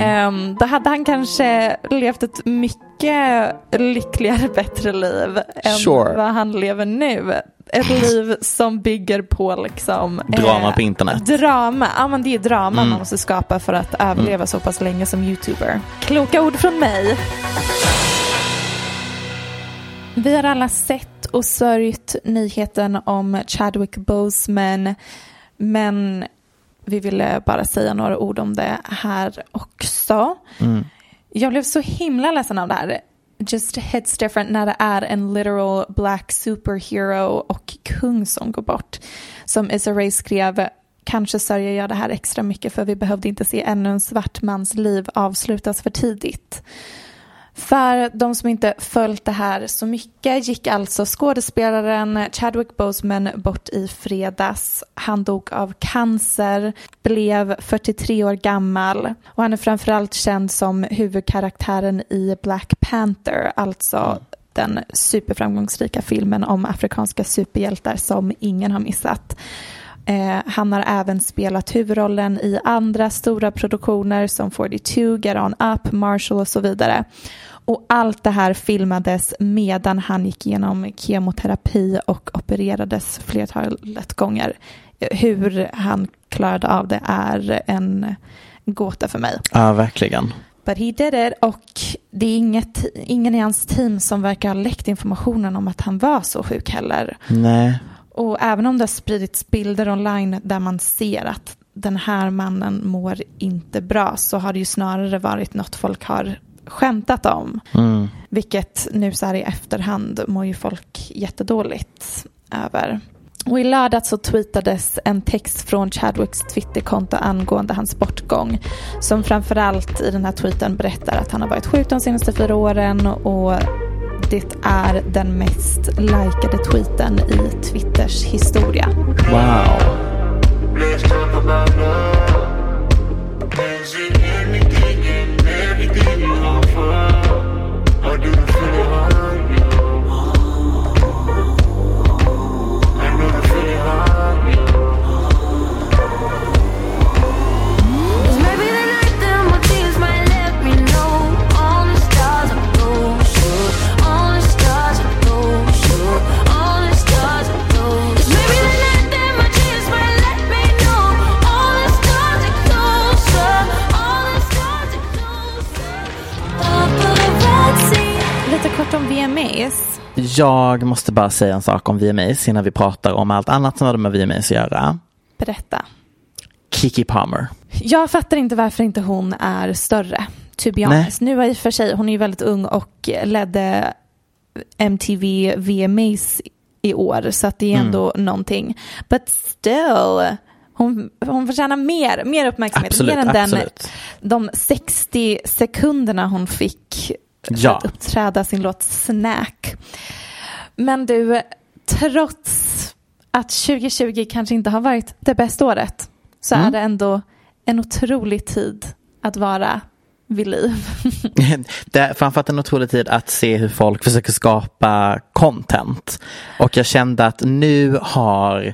Speaker 2: Ehm, då hade han kanske levt ett mycket lyckligare, bättre liv än
Speaker 3: Sure.
Speaker 2: vad han lever nu. Ett liv som bygger på liksom
Speaker 3: Drama på internet.
Speaker 2: Drama, ja men det är drama man måste skapa för att överleva så pass länge som youtuber. Kloka ord från mig. Vi har alla sett och sörjt nyheten om Chadwick Boseman men vi ville bara säga några ord om det här också. Jag blev så himla ledsen av det här. Just hits different när det är en literal black superhero och kung som går bort. Som Issa Rae skrev, kanske sörjer jag det här extra mycket för vi behövde inte se ännu en svart mans liv avslutas för tidigt. För de som inte följt det här så mycket gick alltså skådespelaren Chadwick Boseman bort i fredags. Han dog av cancer, blev 43 år gammal och han är framförallt känd som huvudkaraktären i Black Panther, alltså den superframgångsrika filmen om afrikanska superhjältar som ingen har missat. Eh, han har även spelat huvudrollen i andra stora produktioner som 42, Get On Up, Marshall och så vidare. Och allt det här filmades medan han gick igenom kemoterapi och opererades flertalet gånger. Eh, Hur han klarade av det är en gåta för mig.
Speaker 3: Ja, verkligen.
Speaker 2: But he did it och det är inget, ingen i hans team som verkar ha läckt informationen om att han var så sjuk heller.
Speaker 3: Nej.
Speaker 2: Och även om det har spridits bilder online där man ser att den här mannen mår inte bra så har det ju snarare varit något folk har skämtat om.
Speaker 3: Mm.
Speaker 2: Vilket nu så här i efterhand mår ju folk jättedåligt över. Och i lördag så tweetades en text från Chadwicks Twitterkonto angående hans bortgång. Som framförallt i den här tweeten berättar att han har varit sjuk de senaste fyra åren och det är den mest likade tweeten i Twitters historia.
Speaker 3: Wow.
Speaker 2: Lite om VMAs.
Speaker 3: Jag måste bara säga en sak om VMAs innan vi pratar om allt annat som har med VMAs att göra.
Speaker 2: Berätta.
Speaker 3: Kiki Palmer.
Speaker 2: Jag fattar inte varför inte hon är större. To be honest. Nu är i och för sig, hon är ju väldigt ung och ledde MTV VMAs i år. Så att det är ändå någonting. But still. Hon, hon förtjänar mer, mer uppmärksamhet.
Speaker 3: Absolut,
Speaker 2: mer än den,
Speaker 3: absolut.
Speaker 2: de 60 sekunderna hon fick
Speaker 3: Ja.
Speaker 2: att uppträda sin låt Snack. Men du, trots att 2020 kanske inte har varit det bästa året så
Speaker 3: Mm.
Speaker 2: är det ändå en otrolig tid att vara vid liv.
Speaker 3: Det är framförallt en otrolig tid att se hur folk försöker skapa content. Och jag kände att nu har,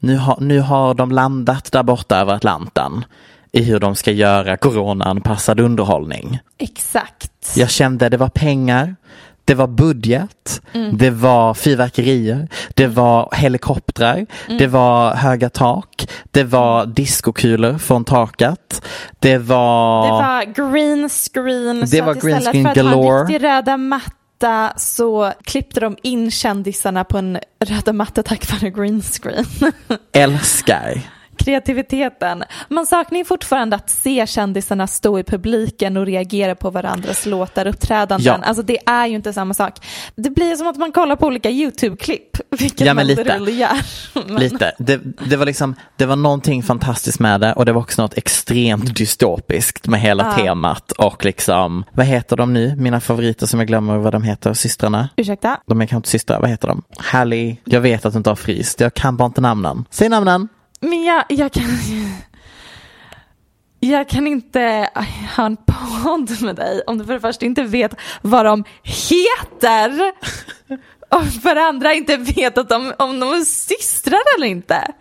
Speaker 3: nu har, nu har de landat där borta över Atlanten i hur de ska göra coronaanpassad underhållning.
Speaker 2: Exakt.
Speaker 3: Jag kände det var pengar, det var budget, det var fyrverkerier, det var helikoptrar, det var höga tak, det var diskokulor från taket, det var...
Speaker 2: Det var green screen.
Speaker 3: Det
Speaker 2: så
Speaker 3: var green screen
Speaker 2: för att ha
Speaker 3: galore.
Speaker 2: riktig röda mattor matta så klippte de in kändisarna på en röda matta tack vare green screen.
Speaker 3: Älskar.
Speaker 2: Kreativiteten. Man saknar ju fortfarande att se kändisarna stå i publiken och reagera på varandras låtar, uppträdanden.
Speaker 3: Ja.
Speaker 2: Alltså det är ju inte samma sak. Det blir som att man kollar på olika YouTube-klipp, vilket
Speaker 3: Ja, men
Speaker 2: man
Speaker 3: lite.
Speaker 2: gör. Men-
Speaker 3: Lite. Det, det, var liksom, det var någonting fantastiskt med det och det var också något extremt dystopiskt med hela
Speaker 2: Ja.
Speaker 3: temat och liksom, vad heter de nu, mina favoriter som jag glömmer vad de heter, systrarna?
Speaker 2: Ursäkta?
Speaker 3: De är kanske inte systrar, vad heter de? Hallie, jag vet att du inte har fryst, jag kan bara inte namnen. Säg namnen!
Speaker 2: Men jag, jag kan... Jag kan inte ha en podd med dig om du för det första inte vet vad de heter och för det andra inte vet att de, om de är systrar eller inte.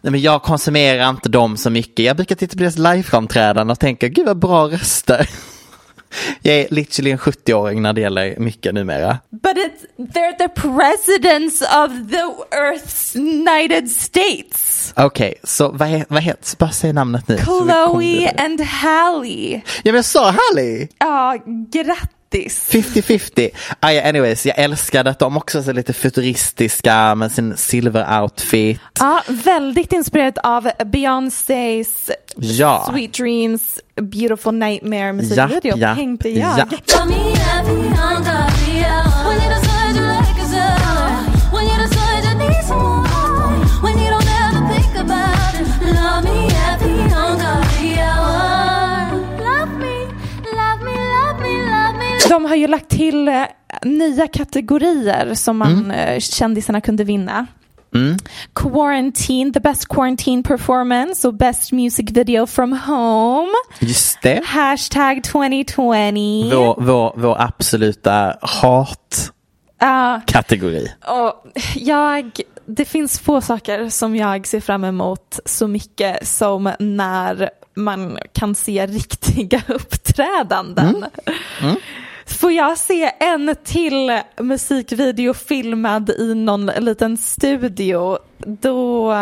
Speaker 3: Nej, men jag konsumerar inte dem så mycket. Jag brukar titta på deras liveframträdanden och tänka, gud vad bra röster. Jag är literally en 70-åring när det gäller mycket numera.
Speaker 2: But it's, they're the presidents of the Earth's United States.
Speaker 3: Okej, så vad, he- vad heter, bara säg namnet nu.
Speaker 2: Chloe and Hallie.
Speaker 3: Ja men jag sa Hallie!
Speaker 2: Ja, grattis.
Speaker 3: 50-50. Ah, ja, anyways, jag älskade att de också är lite futuristiska med sin silver-outfit.
Speaker 2: Ja, väldigt inspirerat av Beyoncés
Speaker 3: Ja.
Speaker 2: Sweet Dreams Beautiful Nightmare musikvideo
Speaker 3: Ja, ja,
Speaker 2: tänkte jag.
Speaker 3: ja.
Speaker 2: De har ju lagt till eh, nya kategorier som man
Speaker 3: Mm.
Speaker 2: eh, kändisarna kunde vinna. Quarantine, the best quarantine performance och best music video from home.
Speaker 3: Just det.
Speaker 2: Hashtag 2020.
Speaker 3: Vår, vår, vår absoluta hatkategori.
Speaker 2: Och jag, det finns få saker som jag ser fram emot så mycket som när man kan se riktiga uppträdanden. Får jag se en till musikvideo filmad i någon liten studio, då,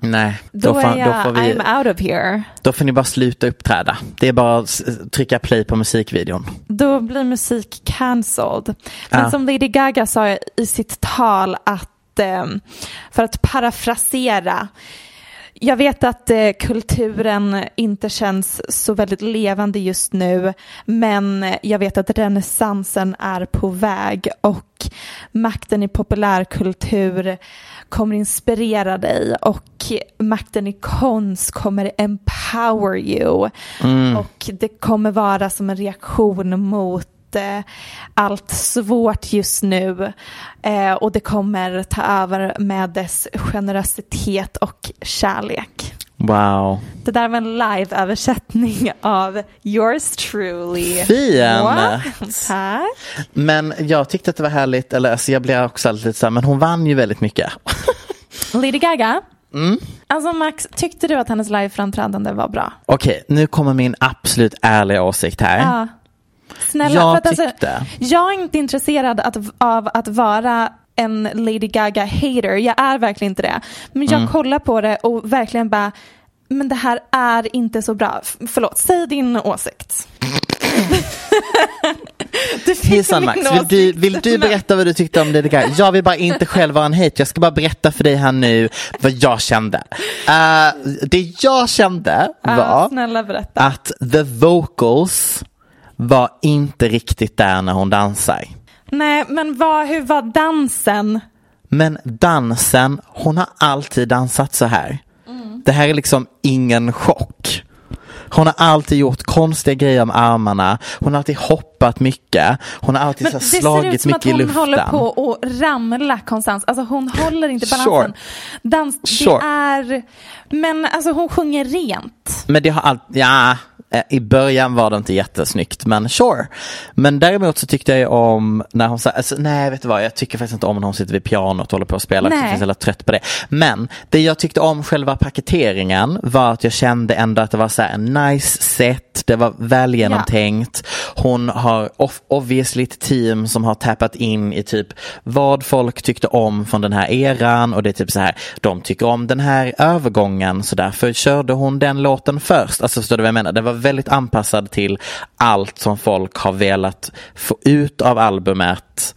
Speaker 3: Nej,
Speaker 2: då,
Speaker 3: då, får,
Speaker 2: jag,
Speaker 3: då, får vi,
Speaker 2: I'm out of here.
Speaker 3: då får ni bara sluta uppträda. Det är bara att trycka play på musikvideon.
Speaker 2: Då blir musik cancelled. Men
Speaker 3: Ja.
Speaker 2: som Lady Gaga sa i sitt tal att, eh, för att parafrasera, jag vet att eh, kulturen inte känns så väldigt levande just nu, men jag vet att renässansen är på väg och makten i populärkultur kommer inspirera dig och makten i konst kommer empower you. Och det kommer vara som en reaktion mot allt svårt just nu eh, och det kommer ta över med dess generositet och kärlek.
Speaker 3: Wow.
Speaker 2: Det där var en live-översättning av yours truly.
Speaker 3: Fint.
Speaker 2: Tack.
Speaker 3: Men jag tyckte att det var härligt, eller alltså jag blev också lite så här, men hon vann ju väldigt mycket.
Speaker 2: Lady Gaga. Alltså Max, tyckte du att hennes live-framträdande var bra?
Speaker 3: Okej, nu kommer min absolut ärliga åsikt här.
Speaker 2: Ja. Snälla,
Speaker 3: Jag
Speaker 2: för att alltså,
Speaker 3: tyckte.
Speaker 2: jag är inte intresserad att, av att vara en Lady Gaga-hater. Jag är verkligen inte det. Men
Speaker 3: Mm.
Speaker 2: jag kollar på det och verkligen bara, men det här är inte så bra. F- förlåt, säg din åsikt.
Speaker 3: Hejsan Max, vill du, vill du berätta vad du tyckte om Lady Gaga? Jag vill bara inte själv vara en hate, jag ska bara berätta för dig här nu vad jag kände. Eh, det jag kände var
Speaker 2: berätta.
Speaker 3: att the vocals var inte riktigt där när hon dansar.
Speaker 2: Nej, men vad, hur var dansen?
Speaker 3: Men dansen, hon har alltid dansat så här.
Speaker 2: Mm.
Speaker 3: Det här är liksom ingen chock. Hon har alltid gjort konstiga grejer med armarna. Hon har alltid hoppat mycket. Hon har alltid
Speaker 2: Men
Speaker 3: så
Speaker 2: det
Speaker 3: här
Speaker 2: ser ut
Speaker 3: slagit
Speaker 2: som att
Speaker 3: mycket i
Speaker 2: hon
Speaker 3: luften.
Speaker 2: håller på att ramla konstant. Alltså hon håller inte
Speaker 3: Sure.
Speaker 2: balansen. Dans,
Speaker 3: Sure.
Speaker 2: det är, men alltså hon sjunger rent.
Speaker 3: Men det har alltid, ja, i början var det inte jättesnyggt, men sure. Men däremot så tyckte jag om när hon sa, alltså, nej vet du vad, jag tycker faktiskt inte om när hon sitter vid pianot och håller på att spela,
Speaker 2: Nej.
Speaker 3: jag är så trött på det. Men det jag tyckte om själva paketeringen var att jag kände ändå att det var så här en nice set, det var väl genomtänkt. Hon har off- obviously ett team som har tappat in i typ vad folk tyckte om från den här eran och det är typ så här, de tycker om den här övergången så därför körde hon den låten först. Alltså förstår du vad jag menar? Det var väldigt anpassad till allt som folk har velat få ut av albumet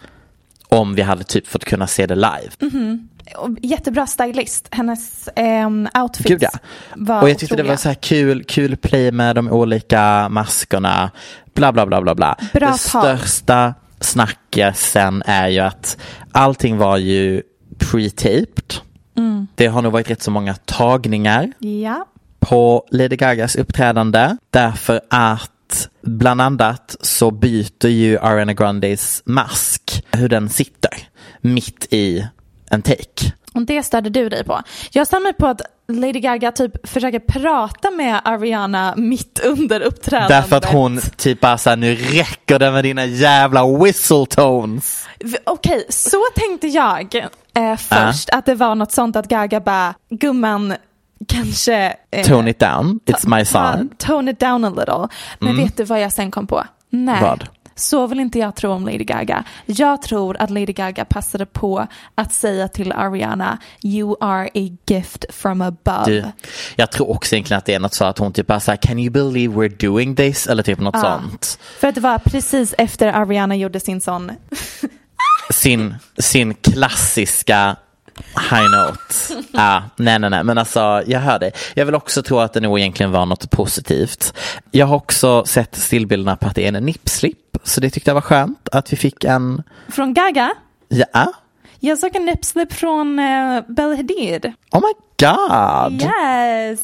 Speaker 3: om vi hade typ fått kunna se det live.
Speaker 2: Och Jättebra stylist. Hennes ehm, outfits
Speaker 3: Gud ja.
Speaker 2: var
Speaker 3: Och jag tyckte det
Speaker 2: otroliga.
Speaker 3: var så här kul, kul play med de olika maskerna. Bla bla bla bla bla.
Speaker 2: Bra
Speaker 3: det
Speaker 2: tag.
Speaker 3: största snackisen är ju att allting var ju pre-taped.
Speaker 2: Mm.
Speaker 3: Det har nog varit rätt så många tagningar
Speaker 2: Ja.
Speaker 3: På Lady Gagas uppträdande därför att bland annat så byter ju Ariana Grandes mask hur den sitter mitt i en take.
Speaker 2: Och det störde du dig på. Jag stör mig på att Lady Gaga typ försöker prata med Ariana mitt under uppträdandet.
Speaker 3: Därför att hon typ bara såhär, nu räcker det med dina jävla whistle tones.
Speaker 2: V- Okej, så tänkte jag eh, först. Att det var något sånt att Gaga bara, gumman, kanske... Eh,
Speaker 3: Tone it down, it's my song.
Speaker 2: ta- Tone it down a little. Men
Speaker 3: Mm.
Speaker 2: vet du vad jag sen kom på? Nej.
Speaker 3: Vad?
Speaker 2: Så vill inte jag tro om Lady Gaga. Jag tror att Lady Gaga passade på att säga till Ariana, you are a gift from above.
Speaker 3: Du, jag tror också egentligen att det är något så att hon typ bara såhär, can you believe we're doing this? Eller typ något
Speaker 2: Ja.
Speaker 3: sånt.
Speaker 2: För att det var precis efter Ariana gjorde sin sån,
Speaker 3: Sin, sin klassiska high note. ah, nej, nej, nej, men alltså jag hör dig. Jag vill också tro att det nog egentligen var något positivt. Jag har också sett stillbilderna på att det är en nipslip, så det tyckte jag var skönt att vi fick en,
Speaker 2: från Gaga.
Speaker 3: ja,
Speaker 2: Jag såg en nipslip från uh, Bella Hadid.
Speaker 3: oh my god.
Speaker 2: Yes!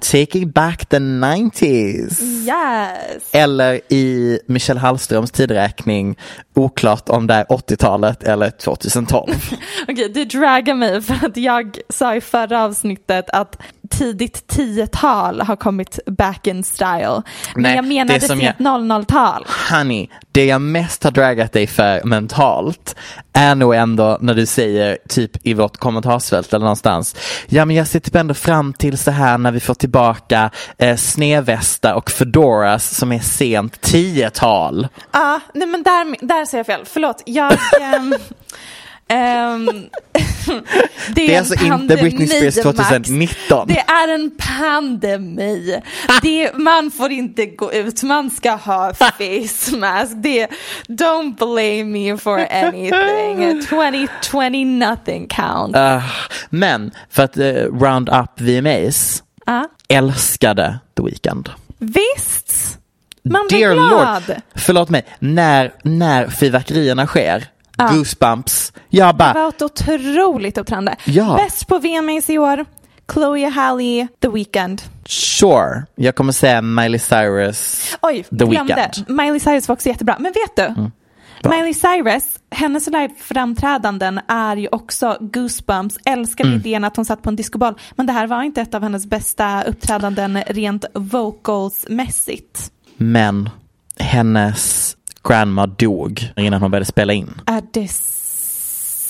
Speaker 3: Taking back the 90s.
Speaker 2: Yes!
Speaker 3: Eller i Michelle Hallströms tidräkning, oklart om det är 80-talet eller 2012.
Speaker 2: Okej, du dragar mig för att jag sa i förra avsnittet att tidigt 10-tal har kommit back in style. Men
Speaker 3: Nej,
Speaker 2: jag
Speaker 3: det
Speaker 2: menade sent 00-tal.
Speaker 3: Honey, det jag mest har dragat dig för mentalt är nog ändå när du säger typ i vårt kommentarsfält eller någonstans. Ja men jag ser typ ändå fram till så här när vi får tillbaka eh, snedvästar och fedoras som är sent 10-tal.
Speaker 2: Ja, nej men där, där säger jag fel. Förlåt, jag... ehm, ehm,
Speaker 3: Det är
Speaker 2: en
Speaker 3: alltså inte Britney Spears
Speaker 2: pandemi, Max.
Speaker 3: 2019.
Speaker 2: Det är en pandemi. Det, man får inte gå ut, man ska ha face mask. Det, don't blame me for anything. 2020 nothing counts.
Speaker 3: Ah, men för att eh, round up VMAs,
Speaker 2: Ja.
Speaker 3: älskade The Weeknd.
Speaker 2: Visst, man blir
Speaker 3: Dear
Speaker 2: glad.
Speaker 3: Lord, förlåt mig, när, när fyrverkerierna sker,
Speaker 2: Ja.
Speaker 3: goosebumps, jag
Speaker 2: Det
Speaker 3: bara,
Speaker 2: var ett otroligt uppträdande.
Speaker 3: Ja.
Speaker 2: Bäst på VMAs i år, Chloe Halle, The Weeknd.
Speaker 3: sure, jag kommer säga Miley Cyrus,
Speaker 2: Oj,
Speaker 3: The
Speaker 2: glömde.
Speaker 3: Weeknd.
Speaker 2: Miley Cyrus var också jättebra. Men vet du?
Speaker 3: Mm. Bra.
Speaker 2: Miley Cyrus, hennes live-framträdanden är ju också goosebumps. Älskade
Speaker 3: Mm.
Speaker 2: idén att hon satt på en discoboll. Men det här var inte ett av hennes bästa uppträdanden rent vocals-mässigt.
Speaker 3: Men hennes grandma dog innan hon började spela in.
Speaker 2: Är det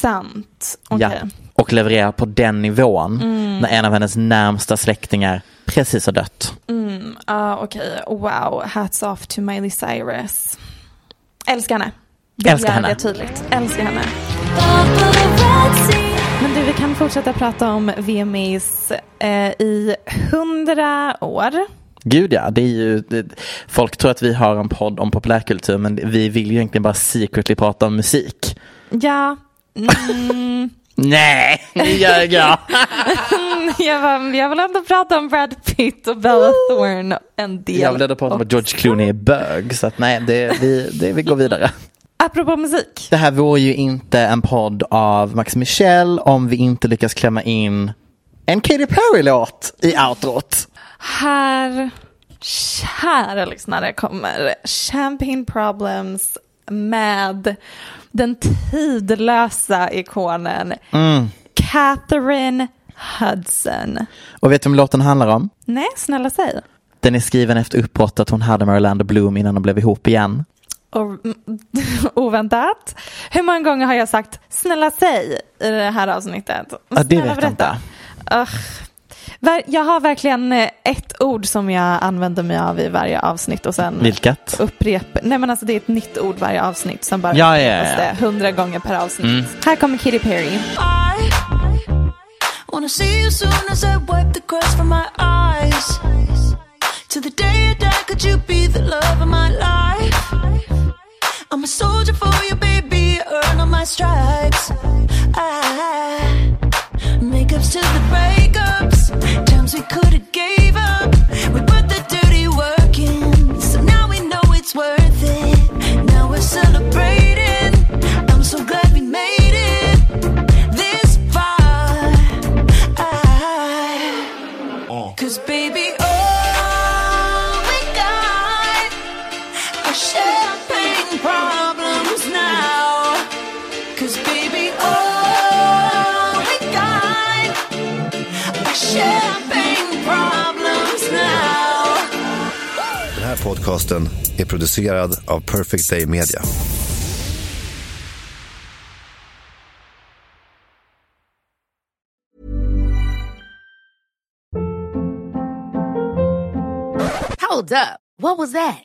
Speaker 2: sant? Okej.
Speaker 3: Ja. Och levererar på den nivån
Speaker 2: Mm.
Speaker 3: när en av hennes närmsta släktingar precis har dött.
Speaker 2: Mm, ah, Okej, wow. Hats off to Miley Cyrus. Älskar henne. Vill
Speaker 3: Älskar henne.
Speaker 2: Det tydligt. Älskar henne. Men du, vi kan fortsätta prata om VMAs eh, i hundra år.
Speaker 3: Gud ja, det är ju, det, folk tror att vi har en podd om populärkultur men vi vill ju egentligen bara secretly prata om musik.
Speaker 2: Ja. Mm,
Speaker 3: Nej, nu ljög jag.
Speaker 2: jag, var, jag vill ändå prata om Brad Pitt och Bella Thorne en del.
Speaker 3: Jag vill ändå prata om att George Clooney är bög så att nej, det, vi, det, vi går vidare.
Speaker 2: Apropå musik.
Speaker 3: Det här vore ju inte en podd av Max Michel om vi inte lyckas klämma in en Katy Perry-låt i outrot.
Speaker 2: Här, kära lyssnare, kommer Champagne Problems med den tidlösa ikonen
Speaker 3: Mm.
Speaker 2: Catherine Hudson.
Speaker 3: Och vet du vad låten handlar om?
Speaker 2: Nej, snälla säg.
Speaker 3: Den är skriven efter uppbrottet hon hade med Orlando Bloom innan de blev ihop igen.
Speaker 2: Och, oväntat. Hur många gånger har jag sagt snälla säg i det här avsnittet?
Speaker 3: Ja, det
Speaker 2: Snälla
Speaker 3: vet jag inte.
Speaker 2: Ugh. Jag har verkligen eh, ett ord som jag använder mig av i varje avsnitt och sen
Speaker 3: Vilket?
Speaker 2: upprepar. Nej men alltså det är ett nytt ord varje avsnitt som bara
Speaker 3: ja, ja, ja,
Speaker 2: ja. hundra gånger per avsnitt.
Speaker 3: Mm.
Speaker 2: Här kommer Katy Perry.
Speaker 4: I, wanna see you soon as I wipe the cross from my eyes To the day I die could you be the love of my life I'm a soldier for you baby, earn all my stripes I, Makeups to the
Speaker 6: breakups Times we could podcasten är producerad av Perfect Day Media.
Speaker 7: Hold up. What was that?